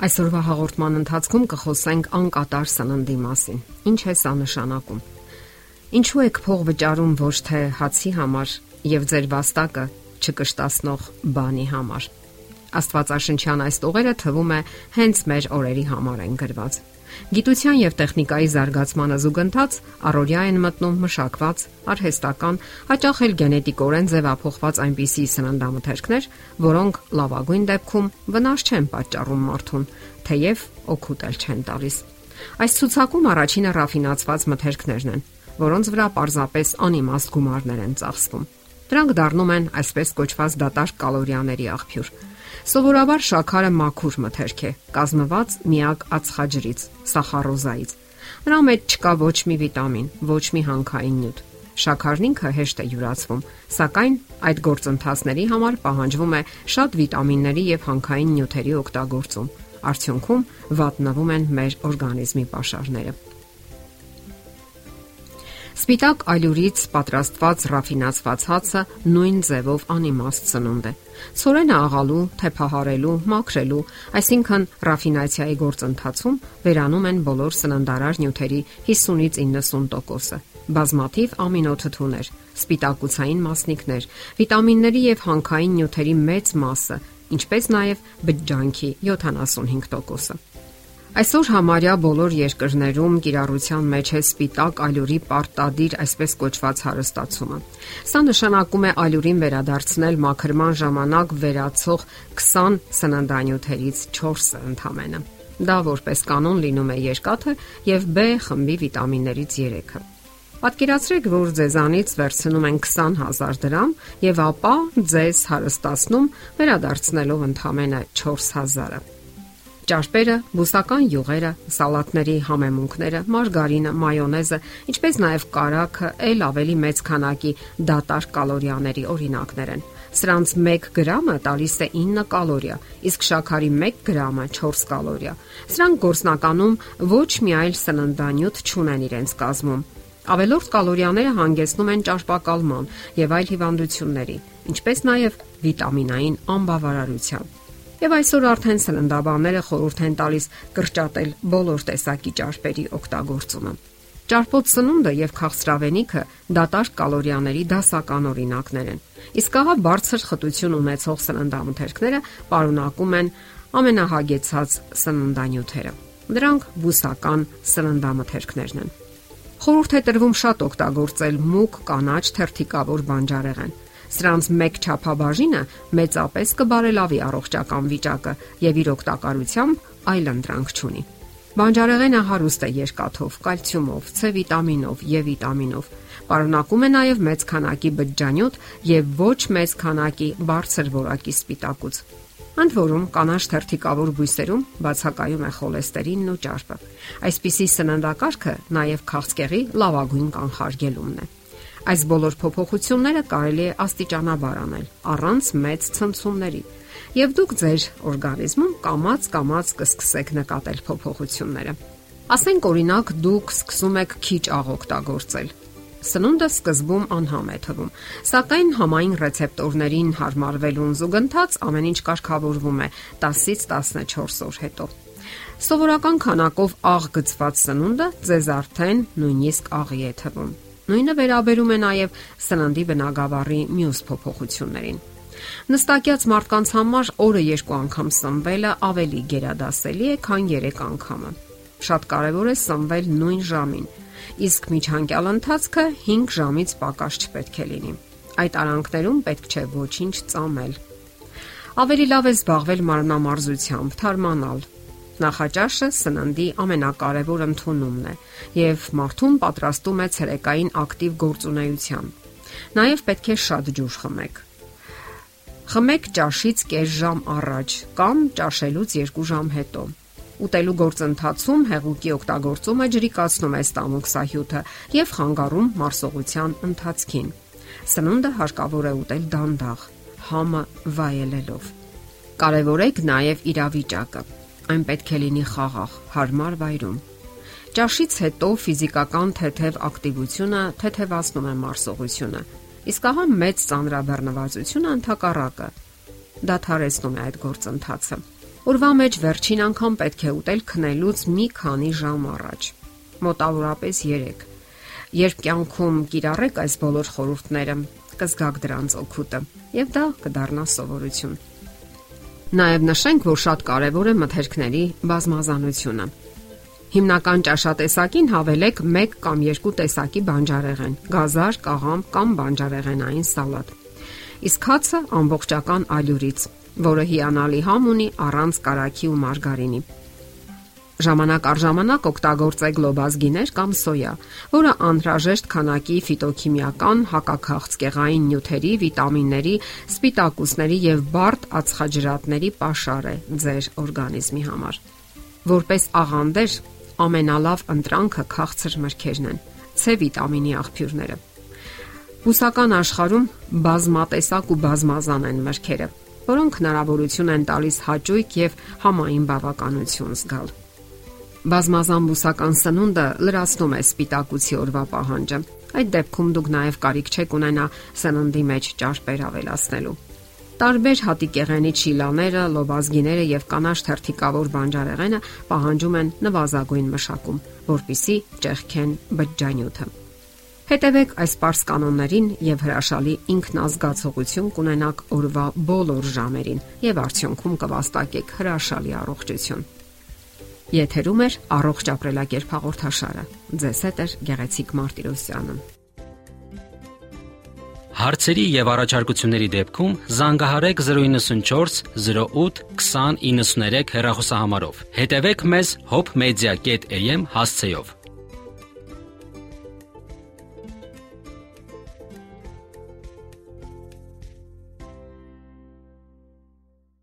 Այսօրվա հաղորդման ընթացքում կխոսենք անկատար սննդի մասին։ Ինչ է սա նշանակում։ Ինչու եք փող վճարում ոչ թե հացի համար եւ ձեր վաստակը չկշտացնող բանի համար։ Աստվածաշնչյան այս տողերը թվում է հենց մեր օրերի համար են գրված։ Գիտության եւ տեխնիկայի զարգացմանը զուգընթաց առօրյա են մտնում մշակված, արհեստական, հաճախ էլ գենետիկորեն ձևափոխված այնպիսի սննդամթերքներ, որոնք լավագույն դեպքում վնաս չեն պատճառում մարդուն, թեև օգուտ էլ չեն տալիս։ Այս ցուցակում առաջինը ռաֆինացված մթերքներն են, որոնց վրա պարզապես անիմաստ գումարներ են ծախսվում։ Դրանք դառնում են այսպես կոչված դատարկ կալորիաների աղբյուր Սովորաբար շաքարը մաքուր մթերք է, կազմված միակ ածխաջրից՝ սախարոզայից։ Նրա մեջ չկա ոչ մի վիտամին, ոչ մի հանքային նյութ։ Շաքարն ինքը հեշտ է յուրացվում, սակայն այդ գործընթացների համար պահանջվում է շատ վիտամինների եւ հանքային նյութերի օգտագործում։ Արդյունքում վատնվում են մեր օրգանիզմի pašարները։ Սպիտակ ալյուրից պատրաստված ռաֆինացված հացը նույն ձևով անիմաստ սնունդ է։ Ցորենը աղալու, թեփահարելու, մաքրելու, այսինքն ռաֆինացիայի գործընթացում վերանում են բոլոր սննդարար նյութերի 50-ից 90%-ը բազմաթիվ ամինոթթուներ, սպիտակուցային մասնիկներ, վիտամինների եւ հանքային նյութերի մեծ մասը, ինչպես նաեւ բջջանքի 75%-ը։ Այսօր համարյա բոլոր երկրներում կիրառության մեջ է սպիտակ ալյուրի պարտադիր այսպես կոչված հարստացումը։ Սա նշանակում է ալյուրին վերադարձնել մաքրման ժամանակ վերացող 20 սննդանյութերից 4-ը ընդամենը։ Դա որպես կանոն լինում է երկաթը եւ B խմբի վիտամիններից 3-ը։ Պատկերացրեք, որ ձեզանից վերցնում են 20000 դրամ եւ ապա ձեզ հարստացնում վերադարձնելով ընդամենը 4000-ը ճարպերը, բուսական յուղերը, սալատների համեմունքները, մարգարինը, մայոնեզը, ինչպես նաև կարակը, ել ավելի մեծ քանակի դատարկ կալորիաների օրինակներ են։ Սրանց 1 գրամը տալիս է 9 կալորիա, իսկ շաքարի 1 գրամը 4 կալորիա։ Սրանք գործնականում ոչ մի այլ սննդանյութ չունեն իրենց կազմում։ Ավելորդ կալորիաները հանգեցնում են ճարպակալման եւ այլ հիվանդությունների, ինչպես նաև վիտամինային անբավարարության։ Եվ այսօր արդեն սննդաբանները խորհուրդ են տալիս կրճատել բոլոր տեսակի ճարպերի օգտագործումը։ Ճարպոտ սնունդը եւ քաղցրավենիքը դատարկ կալորիաների դասական օրինակներ են։ Իսկ ահա բարձր խտություն ունեցող սննդամթերքները պարունակում են ամենահագեցած սննդանյութերը։ Դրանք բուսական սննդամթերքներն են։ Խորհուրդ է տրվում շատ օգտագործել մուկ կանաչ թերթիկավոր բանջարեղեն Սրանց մեկ չափաբաժինը մեծապես կբարելավի առողջական վիճակը եւ իր օգտակարությամբ այլ ընտրանք չունի։ Բանջարեղենը հարուստ է երկաթով, կալցիումով, C վիտամինով եւ վիտամինով։ Պարունակում է նաև մեծ քանակի բջջանյութ եւ ոչ մեծ քանակի բարձր որակի սպիտակուց։ Ընդ որում կանաչ թերթիկավոր բույսերում բացակայում է խոլեստերինն ու ճարպը։ Այսպիսի սննդակարգը նաև քաղցկեղի լավագույն կանխարգելումն է։ Այս բոլոր փոփոխությունները կարելի է աստիճանաբար անել առանց մեծ ցնցումների։ Եվ դուք ձեր օրգանիզմում կամած-կամած կսկսեք նկատել փոփոխությունները։ Ասենք օրինակ դուք սկսում եք քիչ աղ օգտագործել։ Սնունդը սկզբում անհամ է թվում, սակայն համային ռեցեպտորներին հարմարվելուն զուգընթաց ամեն ինչ կարգավորվում է 10-ից 14 օր հետո։ Սովորական քանակով աղ գծված սնունդը ձեզ արդեն նույնիսկ աղի է թվում։ Նույնը վերաբերում է նաև սննդի բնագավառի մյուս փոփոխություններին։ Նստակյաց մարդկանց համար օրը երկու անգամ սնվելը ավելի գերադասելի է, քան 3 անգամը։ Շատ կարևոր է սնվել նույն ժամին, իսկ միջանկյալ ընթացքը 5 ժամից պակաս չպետք է լինի։ Այդ արանքներում պետք չէ ոչինչ ծամել։ Ավելի լավ է զբաղվել մարմնամարզությամբ, թարմանալ, Նախաճաշը սննդի ամենակարևոր ընդունումն է եւ մարդուն պատրաստում է ցերեկային ակտիվ գործունեության։ Նաեւ պետք է շատ ջուր խմեք։ Խմեք ճաշից կես ժամ առաջ կամ ճաշելուց 2 ժամ հետո։ Ուտելու գործընթացում հեղուկի օգտագործումը ջրիկացնում է ստամոք սահյութը եւ խանգարում մարսողության ընթացքին։ Սնունդը հարկավոր է ուտել դանդաղ, համը վայելելով։ Կարևորեք նաև իրավիճակը այն պետք է լինի խաղաղ, հարմար վայրում։ Ճաշից հետո ֆիզիկական թեթև ակտիվությունը թեթևացնում է մարսողությունը, իսկ ահա մեծ ծանրաբեռնվածությունը ընդհակառակը դադարեցնում է այդ գործընթացը։ Օրվա մեջ վերջին անգամ պետք է ուտել քնելուց մի քանի ժամ առաջ։ Մոտավորապես 3։ Երբ կյանքում կիրառեք այս բոլոր խորհուրդները, կզգաք դրանց օգուտը, եւ դա կդառնա սովորություն։ Նաև նշենք, որ շատ կարևոր է մթերքների բազմազանությունը։ Հիմնական ճաշատեսակին հավելեք 1 կամ 2 տեսակի բանջարեղեն՝ գազար, կաղամ կամ բանջարեղենային սալատ։ Իսկ հացը ամբողջական ալյուրից, որը հիանալի համ ունի առանց կարագի ու մարգարինի։ Ժամանակ առ ժամանակ օգտագործեք գլոբազգիներ կամ սոյա, որը անհրաժեշտ քանակի ֆիտոքիմիական, հակաքաղցկեղային նյութերի, վիտամինների, սպիտակուցների եւ բարդ ածխաջրատների pašար է ձեր օրգանիզմի համար։ Որպես աղանդեր ամենալավ ընտրանքը քաղցր մրգերն են, C վիտամինի աղբյուրները։ Բուսական աշխարհում բազմատեսակ ու բազմազան են մրգերը, որոնք հնարավորություն են տալիս հաճույք եւ համային բավականություն զգալ։ Բազմազան բուսական սնունդը լրացնում է սպիտակուցի օրվա պահանջը։ Այդ դեպքում դուք նաև կարիք չեք ունենա սննդի մեջ ճարպեր ավելացնելու։ Տարբեր հատիկեղենի չիլաները, լոբազգիները եւ կանաչ թերթիկավոր բանջարեղենը պահանջում են նվազագույն մշակում, որpիսի ճեղքեն բջջանյութը։ Հետևեք այս པարս կանոններին եւ հրաշալի ինքնազգացողություն կունենաք օրվա բոլոր ժամերին եւ արդյունքում կվաստակեք հրաշալի առողջություն։ Եթերում է առողջ ապրելակերպ հաղորդաշարը։ Ձեզ հետ է Գեղեցիկ Մարտիրոսյանը։ Հարցերի եւ առաջարկությունների դեպքում զանգահարեք 094 08 2093 հեռախոսահամարով։ Հետևեք մեզ hopmedia.am հասցեով։